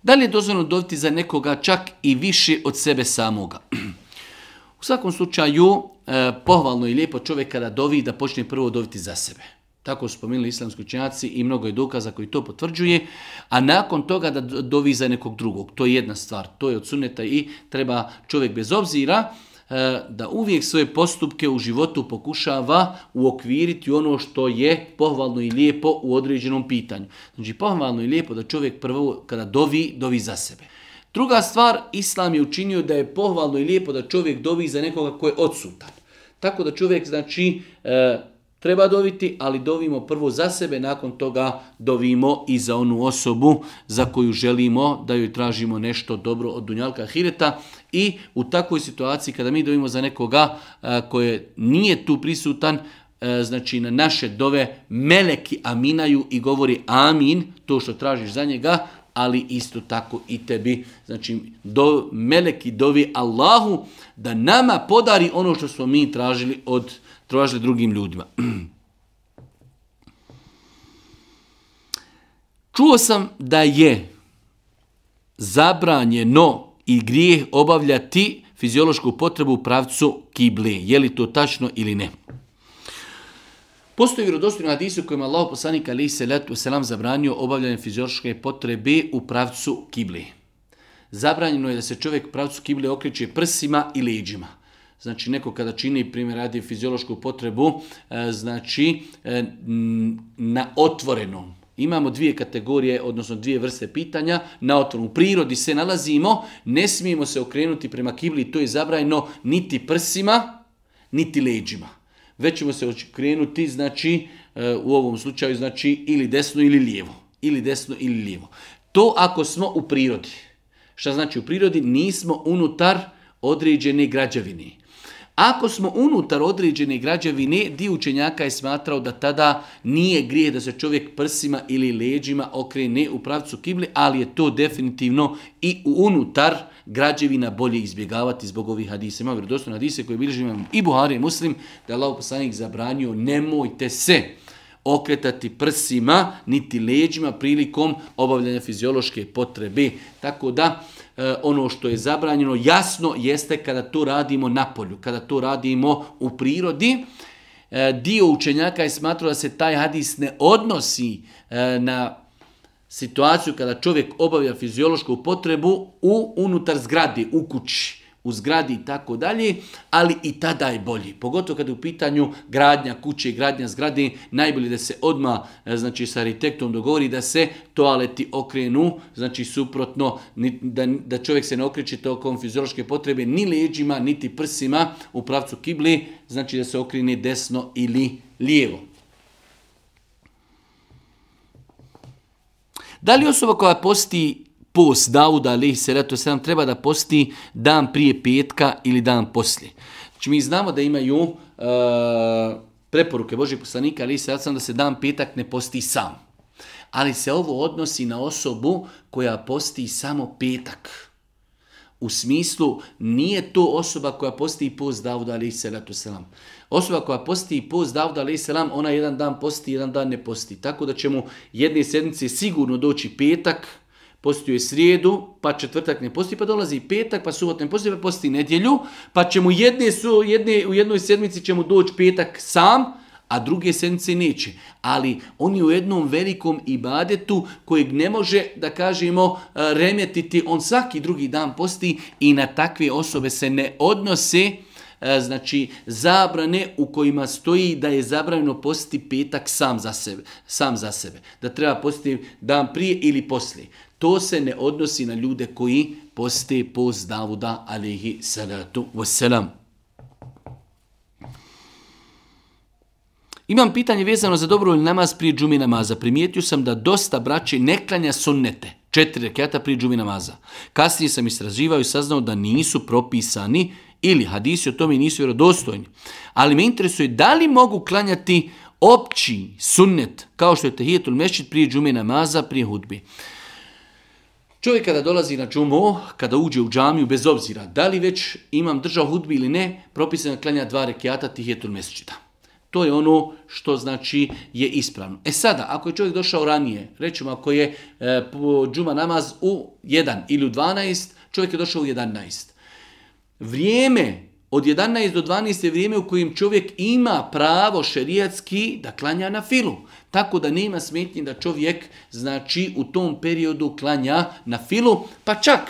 Da li je dozvoljeno dobiti za nekoga čak i više od sebe samoga? *clears throat* U svakom slučaju, eh, pohvalno i lijepo čovjek kada dovi da počne prvo doviti za sebe. Tako su spomenuli islamski učenjaci i mnogo je dokaza koji to potvrđuje, a nakon toga da dovi za nekog drugog. To je jedna stvar, to je od i treba čovjek bez obzira e, da uvijek svoje postupke u životu pokušava uokviriti ono što je pohvalno i lijepo u određenom pitanju. Znači pohvalno i lijepo da čovjek prvo kada dovi, dovi za sebe. Druga stvar, Islam je učinio da je pohvalno i lijepo da čovjek dovi za nekoga ko je odsutan. Tako da čovjek znači e, treba doviti, ali dovimo prvo za sebe, nakon toga dovimo i za onu osobu za koju želimo da joj tražimo nešto dobro od Dunjalka Hireta. I u takvoj situaciji kada mi dovimo za nekoga e, koje nije tu prisutan, e, znači na naše dove meleki aminaju i govori amin, to što tražiš za njega, ali isto tako i tebi. Znači, do, meleki dovi Allahu da nama podari ono što smo mi tražili od tražili drugim ljudima. Čuo sam da je zabranjeno i grijeh obavljati fiziološku potrebu u pravcu kibli, Je li to tačno ili ne? Postoji vjerodostojni hadisi u kojima Allah poslanik ali se letu selam zabranio obavljanje fiziološke potrebe u pravcu kibli. Zabranjeno je da se čovjek pravcu kible okreće prsima i leđima znači neko kada čini primjer radi fiziološku potrebu, e, znači e, na otvorenom. Imamo dvije kategorije, odnosno dvije vrste pitanja. Na otvorenom. u prirodi se nalazimo, ne smijemo se okrenuti prema kibli, to je zabrajno niti prsima, niti leđima. Već ćemo se okrenuti, znači, e, u ovom slučaju, znači, ili desno ili lijevo. Ili desno ili lijevo. To ako smo u prirodi. Šta znači u prirodi? Nismo unutar određene građevine. Ako smo unutar određene građevine, dio učenjaka je smatrao da tada nije grije da se čovjek prsima ili leđima okrene u pravcu kibli, ali je to definitivno i unutar građevina bolje izbjegavati zbog ovih hadisa. Ima vjerodostojne hadise koje bilježi imam i Buhari Muslim, da je Allah poslanik zabranio nemojte se okretati prsima niti leđima prilikom obavljanja fiziološke potrebe. Tako da, E, ono što je zabranjeno jasno jeste kada to radimo na polju, kada to radimo u prirodi. E, dio učenjaka je smatrao da se taj hadis ne odnosi e, na situaciju kada čovjek obavlja fiziološku potrebu u unutar zgrade, u kući u zgradi i tako dalje, ali i tada je bolji. Pogotovo kad je u pitanju gradnja kuće i gradnja zgrade, najbolje da se odmah e, znači, sa arhitektom dogovori da se toaleti okrenu, znači suprotno, da, da čovjek se ne okreće tokom fiziološke potrebe ni leđima, niti prsima u pravcu kibli, znači da se okrene desno ili lijevo. Da li osoba koja posti post Dauda alaihi salatu wasalam treba da posti dan prije petka ili dan poslije. Znači, mi znamo da imaju uh, preporuke Božih poslanika alaihi salatu da se dan petak ne posti sam. Ali se ovo odnosi na osobu koja posti samo petak. U smislu nije to osoba koja posti post Dauda se salatu selam. Osoba koja posti post Davda selam, ona jedan dan posti, jedan dan ne posti. Tako da će mu jedne sedmice sigurno doći petak, postio je srijedu, pa četvrtak ne posti, pa dolazi petak, pa subot ne posti, pa posti nedjelju, pa ćemo jedne su, jedne, u jednoj sedmici ćemo doći petak sam, a druge sedmice neće. Ali on je u jednom velikom ibadetu kojeg ne može, da kažemo, e, remetiti. On svaki drugi dan posti i na takve osobe se ne odnose e, znači zabrane u kojima stoji da je zabranjeno posti petak sam za sebe, sam za sebe. Da treba posti dan prije ili poslije. To se ne odnosi na ljude koji poste post Davuda alihi salatu wasalam. Imam pitanje vezano za ili namaz prije džumi namaza. Primijetio sam da dosta braće ne klanja sunnete, četiri rekata prije džumi namaza. Kasnije sam istraživao i saznao da nisu propisani ili hadisi o tome nisu vjerodostojni. Ali me interesuje da li mogu klanjati opći sunnet kao što je tehijetul mešćit prije džumi namaza, prije hudbi. Čovjek kada dolazi na džumu, kada uđe u džamiju, bez obzira da li već imam držav hudbi ili ne, propisano klanja dva rekiata etur mesečita. To je ono što znači je ispravno. E sada, ako je čovjek došao ranije, rećemo ako je e, džuma namaz u 1 ili u 12, čovjek je došao u 11. Vrijeme od 11 do 12 je vrijeme u kojem čovjek ima pravo šerijatski da klanja na filu. Tako da nema smetnje da čovjek znači u tom periodu klanja na filu, pa čak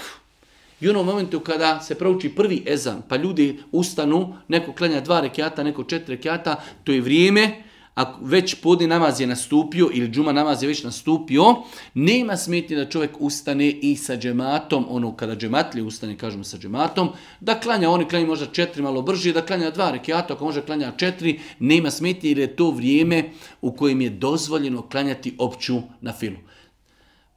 i u onom momentu kada se prouči prvi ezan, pa ljudi ustanu, neko klanja dva rekiata, neko četiri rekiata, to je vrijeme ako već podni namaz je nastupio ili džuma namaz je već nastupio, nema smetnje da čovjek ustane i sa džematom, ono kada džematlije ustane, kažemo sa džematom, da klanja, oni klanja možda četiri malo brže, da klanja dva rekiata, ako može klanja četiri, nema smetnje jer je to vrijeme u kojem je dozvoljeno klanjati opću na filu.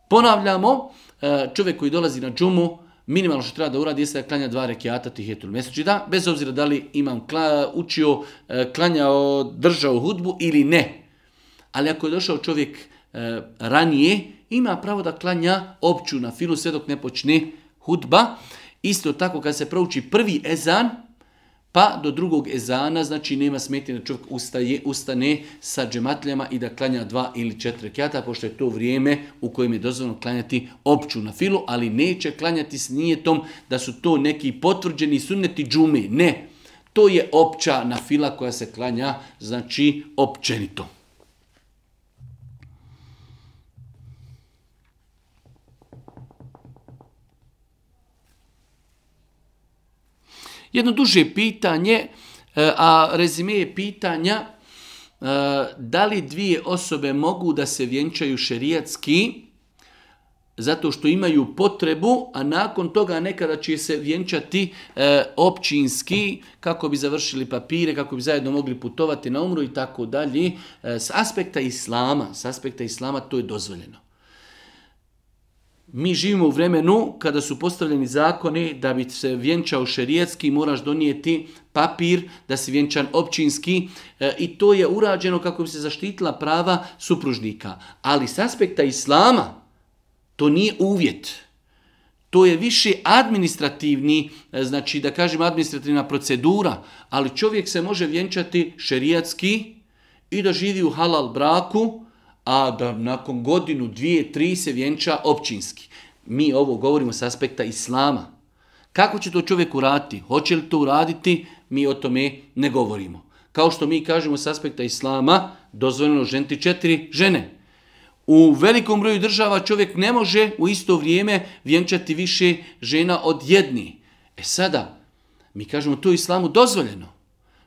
Ponavljamo, e, čovjek koji dolazi na džumu, minimalno što treba da uradi jeste da klanja dva rekiata tihetul da bez obzira da li imam kla, učio, e, klanjao, držao hudbu ili ne. Ali ako je došao čovjek e, ranije, ima pravo da klanja opću na filu sve dok ne počne hudba. Isto tako kad se prouči prvi ezan, pa do drugog ezana, znači nema smetnje da čovjek ustaje, ustane sa džematljama i da klanja dva ili četiri kjata, pošto je to vrijeme u kojem je dozvoljeno klanjati opću na filu, ali neće klanjati s nijetom da su to neki potvrđeni sunneti džume, Ne, to je opća na fila koja se klanja, znači općenito. Jedno duže pitanje, e, a rezime je pitanja e, da li dvije osobe mogu da se vjenčaju šerijatski zato što imaju potrebu, a nakon toga nekada će se vjenčati e, općinski kako bi završili papire, kako bi zajedno mogli putovati na umru i tako dalje. S aspekta islama, s aspekta islama to je dozvoljeno. Mi živimo u vremenu kada su postavljeni zakoni da bi se vjenčao šerijetski moraš donijeti papir da si vjenčan općinski e, i to je urađeno kako bi se zaštitila prava supružnika. Ali s aspekta islama to nije uvjet. To je više administrativni, e, znači da kažem administrativna procedura, ali čovjek se može vjenčati šerijatski i da živi u halal braku, a da nakon godinu, dvije, tri se vjenča općinski. Mi ovo govorimo s aspekta islama. Kako će to čovjek uraditi? Hoće li to uraditi? Mi o tome ne govorimo. Kao što mi kažemo s aspekta islama, dozvoljeno ženti četiri žene. U velikom broju država čovjek ne može u isto vrijeme vjenčati više žena od jedni. E sada, mi kažemo to islamu dozvoljeno.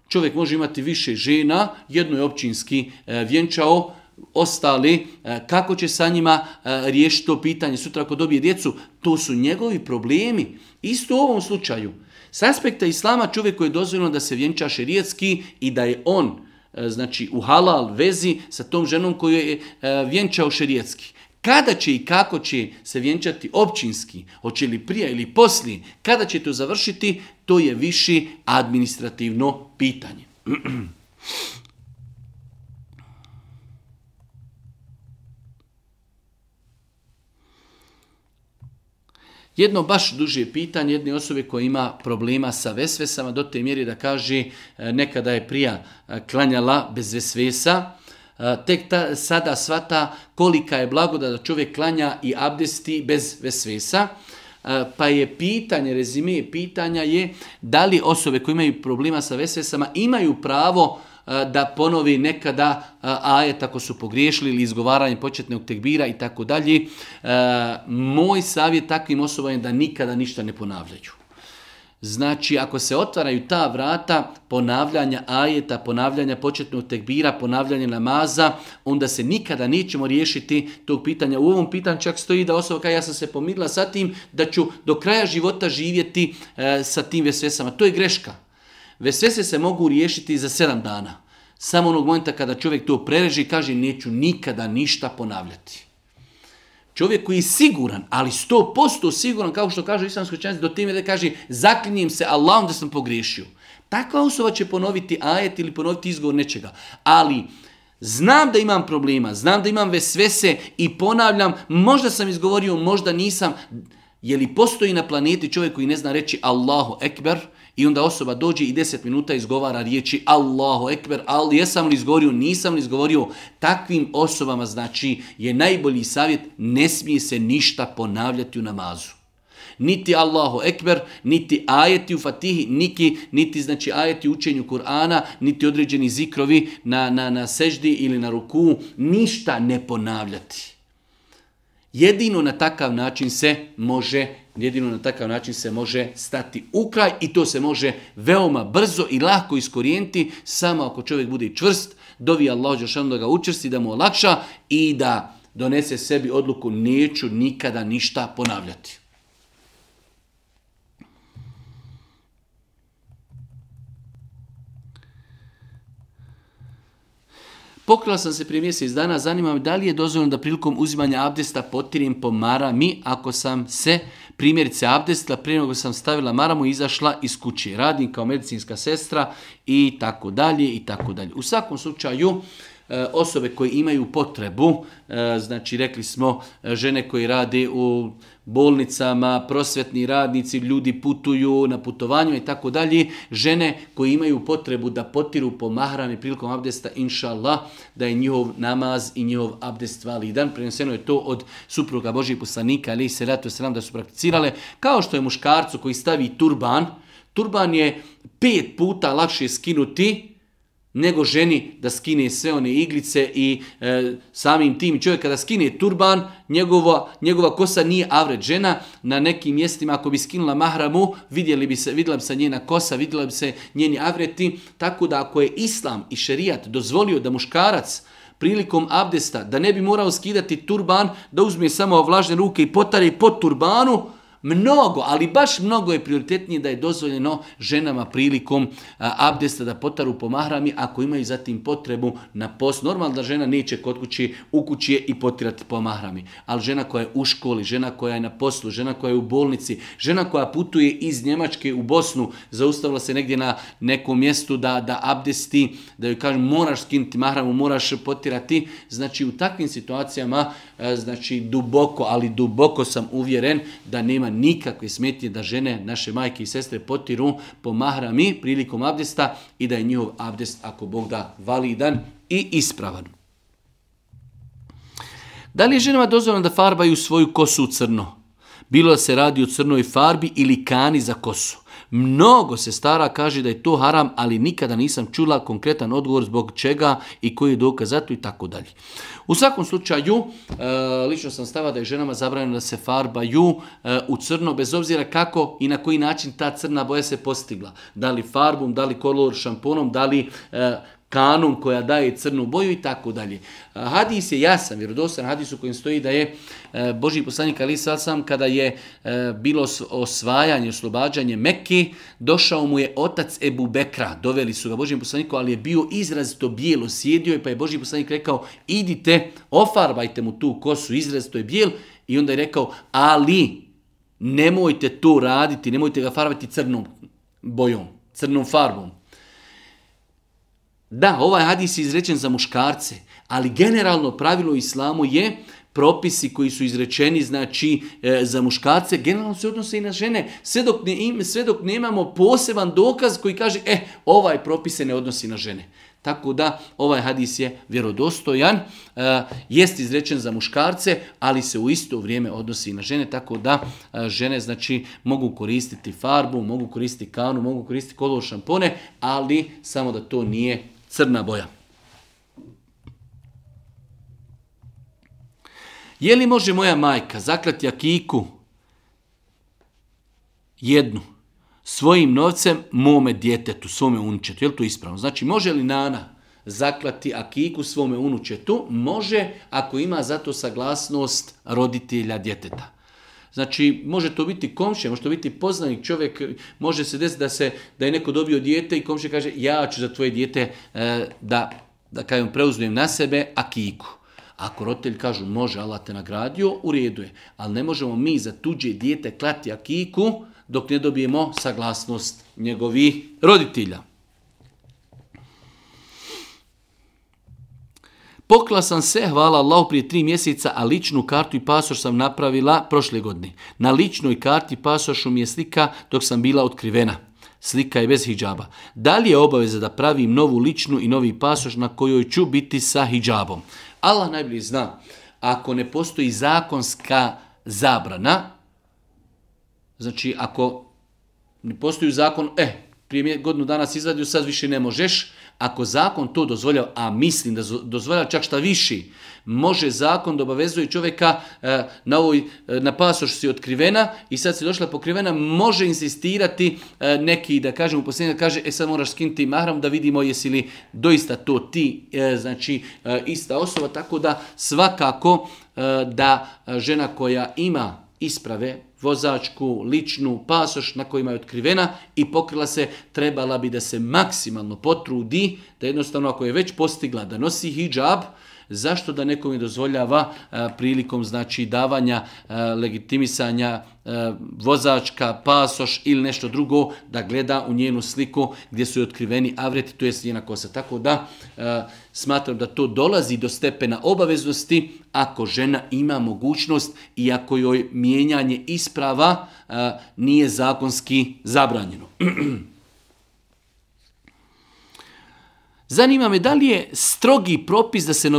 Čovjek može imati više žena, jedno je općinski e, vjenčao, ostali, e, kako će sa njima e, riješiti to pitanje sutra ako dobije djecu, to su njegovi problemi. Isto u ovom slučaju. S aspekta islama čovjeku je dozvoljeno da se vjenča šerijetski i da je on e, znači u halal vezi sa tom ženom koju je vjenčao šerijetski. Kada će i kako će se vjenčati općinski, hoće li prije ili poslije, kada će to završiti, to je više administrativno pitanje. *clears throat* Jedno baš duže pitanje jedne osobe koja ima problema sa vesvesama do te mjeri da kaže e, nekada je prija e, klanjala bez vesvesa, e, tek ta, sada svata kolika je blagoda da čovjek klanja i abdesti bez vesvesa. Pa je pitanje, rezime pitanja je da li osobe koje imaju problema sa vesvesama imaju pravo da ponovi nekada ajet ako su pogriješili ili izgovaranje početnog tekbira i tako dalje. Moj savjet takvim osobama je da nikada ništa ne ponavljaju. Znači, ako se otvaraju ta vrata ponavljanja ajeta, ponavljanja početnog tekbira, ponavljanja namaza, onda se nikada nećemo riješiti tog pitanja. U ovom pitanju čak stoji da osoba kaže ja sam se pomirila sa tim da ću do kraja života živjeti e, sa tim vesvesama. To je greška. Vesvese se mogu riješiti za sedam dana. Samo onog momenta kada čovjek to prereži i kaže neću nikada ništa ponavljati. Čovjek koji je siguran, ali sto posto siguran, kao što kaže islamsko čanje, do time da kaže zaklinjem se Allahom da sam pogriješio. Takva osoba će ponoviti ajet ili ponoviti izgovor nečega. Ali Znam da imam problema, znam da imam vesvese i ponavljam, možda sam izgovorio, možda nisam. Je li postoji na planeti čovjek koji ne zna reći Allahu Ekber, i onda osoba dođe i 10 minuta izgovara riječi Allahu Ekber, ali jesam li izgovorio, nisam li izgovorio. Takvim osobama znači je najbolji savjet, ne smije se ništa ponavljati u namazu. Niti Allahu Ekber, niti ajeti u Fatihi, niki, niti znači ajeti u učenju Kur'ana, niti određeni zikrovi na, na, na seždi ili na ruku, ništa ne ponavljati. Jedino na takav način se može Jedino na takav način se može stati u kraj i to se može veoma brzo i lako iskorijenti samo ako čovjek bude čvrst, dovi Allah Đelšanu da ga učrsti, da mu olakša i da donese sebi odluku neću nikada ništa ponavljati. Pokrila sam se prije mjesec dana, zanima me da li je dozvoljeno da prilikom uzimanja abdesta potirim po mi ako sam se primjerice abdestila prije nego sam stavila maramu izašla iz kuće. Radim kao medicinska sestra i tako dalje i tako dalje. U svakom slučaju eh, osobe koje imaju potrebu, eh, znači rekli smo eh, žene koje rade u bolnicama, prosvjetni radnici, ljudi putuju na putovanju i tako dalje. Žene koje imaju potrebu da potiru po mahrani prilikom abdesta, inša da je njihov namaz i njihov abdest validan. Preneseno je to od supruga Božih poslanika, ali i se ratu sram da su prakticirale, kao što je muškarcu koji stavi turban, turban je pet puta lakše skinuti nego ženi da skine sve one iglice i e, samim tim čovjek kada skine turban, njegova, njegova kosa nije avret žena. Na nekim mjestima ako bi skinula mahramu, vidjeli bi se, vidjela bi se njena kosa, vidjela bi se njeni avreti. Tako da ako je islam i šerijat dozvolio da muškarac prilikom abdesta, da ne bi morao skidati turban, da uzme samo vlažne ruke i potare pod turbanu, mnogo, ali baš mnogo je prioritetnije da je dozvoljeno ženama prilikom abdesta da potaru po mahrami ako imaju zatim potrebu na post. Normalno da žena neće kod kuće, u kući je i potirati po mahrami. Ali žena koja je u školi, žena koja je na poslu, žena koja je u bolnici, žena koja putuje iz Njemačke u Bosnu, zaustavila se negdje na nekom mjestu da, da abdesti, da joj kažem moraš skinuti mahramu, moraš potirati. Znači u takvim situacijama, znači duboko, ali duboko sam uvjeren da nema nikakve smetnje da žene, naše majke i sestre potiru po mahrami prilikom abdesta i da je njihov abdest, ako Bog da, validan i ispravan. Da li je ženama dozvoljeno da farbaju svoju kosu u crno? Bilo da se radi o crnoj farbi ili kani za kosu. Mnogo se stara kaže da je to haram, ali nikada nisam čula konkretan odgovor zbog čega i koji je dokaz za to i tako dalje. U svakom slučaju, e, lično sam stava da je ženama zabranjeno da se farbaju e, u crno, bez obzira kako i na koji način ta crna boja se postigla. Da li farbom, da li kolor šamponom, da li e, kanon koja daje crnu boju i tako dalje. E, hadis je jasan, vjerodostan hadis u kojem stoji da je e, Boži poslanik Ali sam kada je e, bilo osvajanje, oslobađanje Mekke, došao mu je otac Ebu Bekra, doveli su ga Božim poslaniku, ali je bio izrazito bijelo, sjedio je pa je Boži poslanik rekao idite, ofarbajte mu tu kosu, izrazito je bijel i onda je rekao ali nemojte to raditi, nemojte ga farbati crnom bojom, crnom farbom. Da, ovaj hadis je izrečen za muškarce, ali generalno pravilo islamu je propisi koji su izrečeni znači e, za muškarce generalno se odnose i na žene sve dok, ne, sve dok nemamo poseban dokaz koji kaže e ovaj propis se ne odnosi na žene tako da ovaj hadis je vjerodostojan e, jest izrečen za muškarce ali se u isto vrijeme odnosi i na žene tako da e, žene znači mogu koristiti farbu mogu koristiti kanu mogu koristiti kolor šampone ali samo da to nije crna boja. Je li može moja majka zaklati akiku jednu svojim novcem mome djetetu, svome unučetu? Je li to ispravno? Znači, može li Nana zaklati akiku svome unučetu? Može, ako ima zato saglasnost roditelja djeteta. Znači, može to biti komšija, može to biti poznanik čovjek, može se desiti da, se, da je neko dobio dijete i komšija kaže ja ću za tvoje dijete e, da, da kažem, preuzmem na sebe, a kiku. Ako roditelj kažu može, Allah te nagradio, u redu je. Ali ne možemo mi za tuđe dijete klati akiku dok ne dobijemo saglasnost njegovih roditelja. Pokla sam se, hvala Allah, prije tri mjeseca, a ličnu kartu i pasoš sam napravila prošle godine. Na ličnoj karti pasošu mi je slika dok sam bila otkrivena. Slika je bez hijaba. Da li je obaveza da pravim novu ličnu i novi pasoš na kojoj ću biti sa hijabom? Allah najbolje zna. Ako ne postoji zakonska zabrana, znači ako ne postoji zakon, e, prije godinu danas izvadio, sad više ne možeš, ako zakon to dozvoljava, a mislim da dozvoljava čak šta viši, može zakon da obavezuje čovjeka e, na, ovoj, e, na pasoš si otkrivena i sad si došla pokrivena, može insistirati e, neki, da kažem, posljednje, da kaže, e sad moraš skinuti mahram da vidimo jesi li doista to ti, znači ista osoba, tako da svakako da žena koja ima isprave vozačku, ličnu, pasoš na kojima je otkrivena i pokrila se, trebala bi da se maksimalno potrudi, da jednostavno ako je već postigla da nosi hijab, zašto da nekome dozvoljava e, prilikom znači davanja e, legitimisanja e, vozačka, pasoš ili nešto drugo da gleda u njenu sliku gdje su otkriveni avreti, to jest njena kosa. Tako da Smatram da to dolazi do stepena obaveznosti ako žena ima mogućnost i ako joj mijenjanje isprava nije zakonski zabranjeno. *clears throat* Zanima me da li je strogi propis da se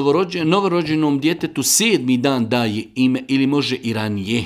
novorođenom djetetu sedmi dan daje ime ili može i ranije.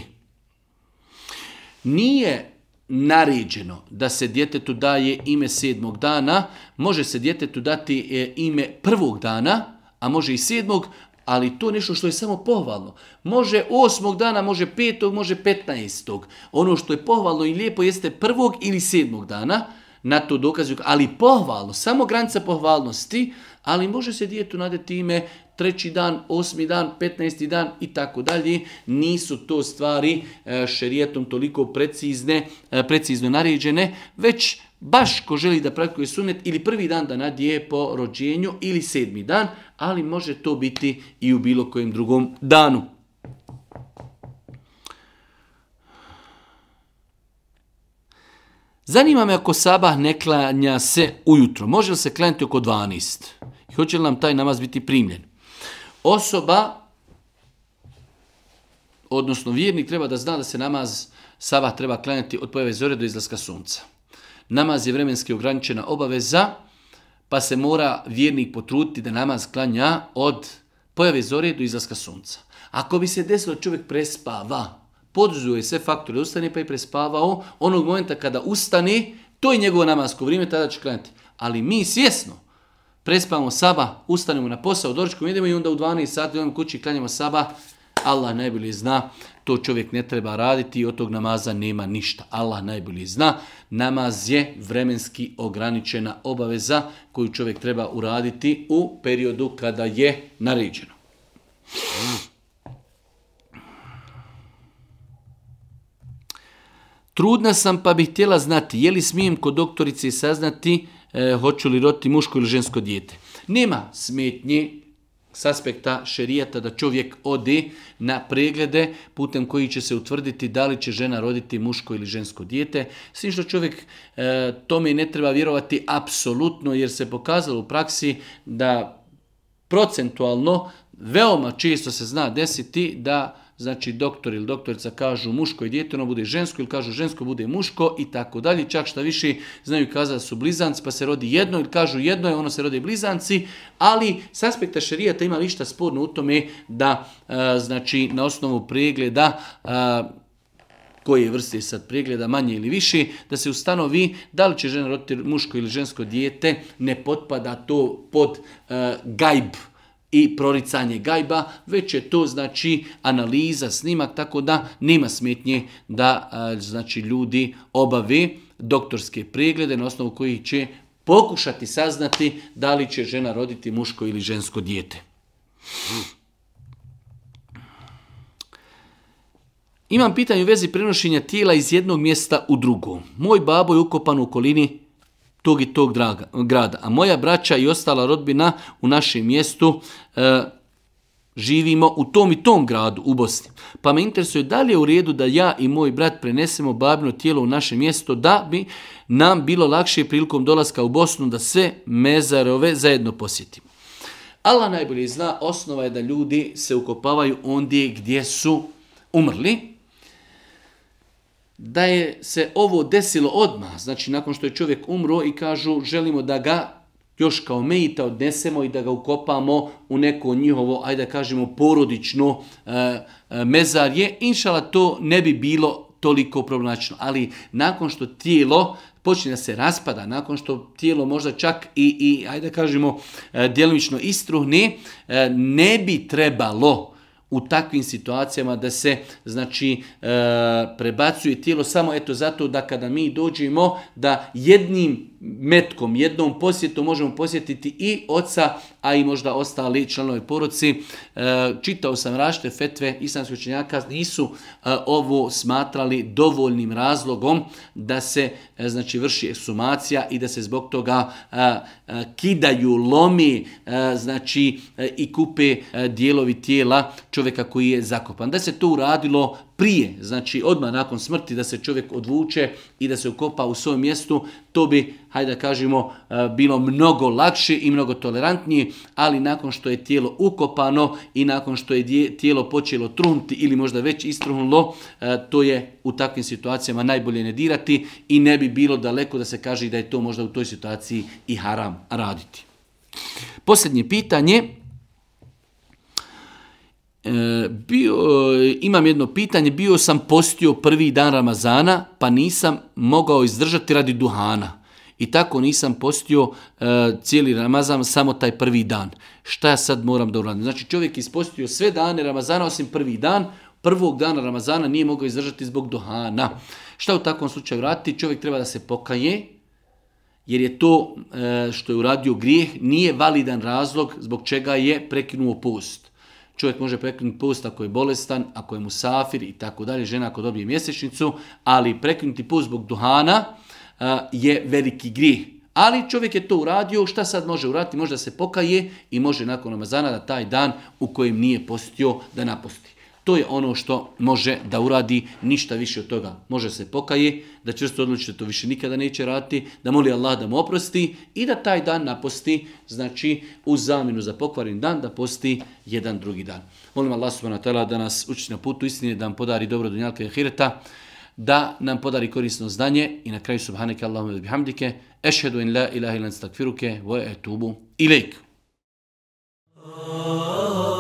Nije naređeno da se djetetu daje ime sedmog dana, može se djetetu dati e, ime prvog dana, a može i sedmog, ali to je nešto što je samo pohvalno. Može osmog dana, može petog, može petnaestog. Ono što je pohvalno i lijepo jeste prvog ili sedmog dana, na to dokazuju, ali pohvalno, samo granica pohvalnosti, ali može se djetu nadati ime treći dan, osmi dan, petnaesti dan i tako dalje. Nisu to stvari e, šerijetom toliko precizne, e, precizno naređene, već baš ko želi da praktikuje sunet ili prvi dan da nadije po rođenju ili sedmi dan, ali može to biti i u bilo kojem drugom danu. Zanima me ako sabah ne klanja se ujutro, može li se klanjati oko 12? I hoće li nam taj namaz biti primljen? Osoba, odnosno vjernik treba da zna da se namaz sava treba klanjati od pojave zore do izlaska sunca. Namaz je vremenski ograničena obaveza, pa se mora vjernik potruditi da namaz klanja od pojave zore do izlaska sunca. Ako bi se desilo čovjek prespava, poduzuje sve faktore, ustane pa i prespavao, onog momenta kada ustane, to je njegovo namasko vrijeme, tada će klanjati. Ali mi svjesno prespavamo saba, ustanemo na posao, doručkom idemo i onda u 12 sati idemo kući klanjamo saba. Allah najbolji zna, to čovjek ne treba raditi i od tog namaza nema ništa. Allah najbolji zna, namaz je vremenski ograničena obaveza koju čovjek treba uraditi u periodu kada je naređeno. Trudna sam pa bih htjela znati je li smijem kod doktorice saznati Hoće hoću li roditi muško ili žensko dijete. Nema smetnje s aspekta šerijata da čovjek ode na preglede putem koji će se utvrditi da li će žena roditi muško ili žensko dijete. S što čovjek e, tome ne treba vjerovati apsolutno jer se pokazalo u praksi da procentualno veoma često se zna desiti da znači doktor ili doktorica kažu muško i dijete, ono bude žensko ili kažu žensko bude muško i tako dalje. Čak šta više znaju kazati su blizanci pa se rodi jedno ili kažu jedno je ono se rodi blizanci, ali s aspekta šerijata ima višta sporno u tome da e, znači na osnovu pregleda e, koje vrste sad pregleda, manje ili više, da se ustanovi da li će žena roditi muško ili žensko dijete, ne potpada to pod e, gajb, i proricanje gajba, već je to znači analiza, snimak, tako da nema smetnje da znači ljudi obave doktorske preglede na osnovu kojih će pokušati saznati da li će žena roditi muško ili žensko dijete. Imam pitanje u vezi prenošenja tijela iz jednog mjesta u drugo. Moj babo je ukopan u okolini tog i tog draga, grada. A moja braća i ostala rodbina u našem mjestu e, živimo u tom i tom gradu u Bosni. Pa me interesuje da li je u redu da ja i moj brat prenesemo babino tijelo u naše mjesto da bi nam bilo lakše prilikom dolaska u Bosnu da sve mezarove zajedno posjetimo. Allah najbolje zna, osnova je da ljudi se ukopavaju ondje gdje su umrli, da je se ovo desilo odmah, znači nakon što je čovjek umro i kažu želimo da ga još kao mejita odnesemo i da ga ukopamo u neko njihovo, ajde da kažemo, porodično e, e, mezarje, inšala to ne bi bilo toliko problemačno. Ali nakon što tijelo počinje da se raspada, nakon što tijelo možda čak i, i ajde da kažemo, e, djelomično istruhne, e, ne bi trebalo u takvim situacijama da se znači e, prebacuje tijelo samo eto zato da kada mi dođemo da jednim metkom, jednom posjetu možemo posjetiti i oca, a i možda ostali članovi poruci. E, čitao sam rašte fetve islamskih učenjaka, nisu e, ovo smatrali dovoljnim razlogom da se e, znači vrši ekshumacija i da se zbog toga kidaju, lomi znači i kupe dijelovi tijela čovjeka koji je zakopan. Da se to uradilo prije, znači odmah nakon smrti da se čovjek odvuče i da se ukopa u svojem mjestu, to bi, hajde da kažemo, e, bilo mnogo lakše i mnogo tolerantnije, ali nakon što je tijelo ukopano i nakon što je tijelo počelo trunti ili možda već istrunulo, e, to je u takvim situacijama najbolje ne dirati i ne bi bilo daleko da se kaže da je to možda u toj situaciji i haram raditi. Posljednje pitanje, imam jedno pitanje, bio sam postio prvi dan Ramazana, pa nisam mogao izdržati radi duhana. I tako nisam postio e, cijeli Ramazan, samo taj prvi dan. Šta ja sad moram da uradim? Znači čovjek ispostio sve dane Ramazana osim prvi dan, prvog dana Ramazana nije mogao izdržati zbog duhana. Šta u takvom slučaju raditi? Čovjek treba da se pokaje, jer je to e, što je uradio grijeh, nije validan razlog zbog čega je prekinuo post. Čovjek može prekinuti post ako je bolestan, ako je Safir i tako dalje, žena ako dobije mjesečnicu, ali prekinuti post zbog duhana e, je veliki grijeh. Ali čovjek je to uradio, šta sad može uraditi? Možda se pokaje i može nakon namazana da taj dan u kojem nije postio da naposti. To je ono što može da uradi ništa više od toga. Može se pokaje, da čvrsto odluči da to više nikada neće raditi, da moli Allah da mu oprosti i da taj dan naposti, znači u zamjenu za pokvarin dan, da posti jedan drugi dan. Molim Allah subhanahu wa da nas uči na putu istine, da nam podari dobro dunjalka i da nam podari korisno znanje i na kraju subhanaka Allahumma bihamdike, ešhedu in la ilaha ilan stakfiruke, wa etubu oh.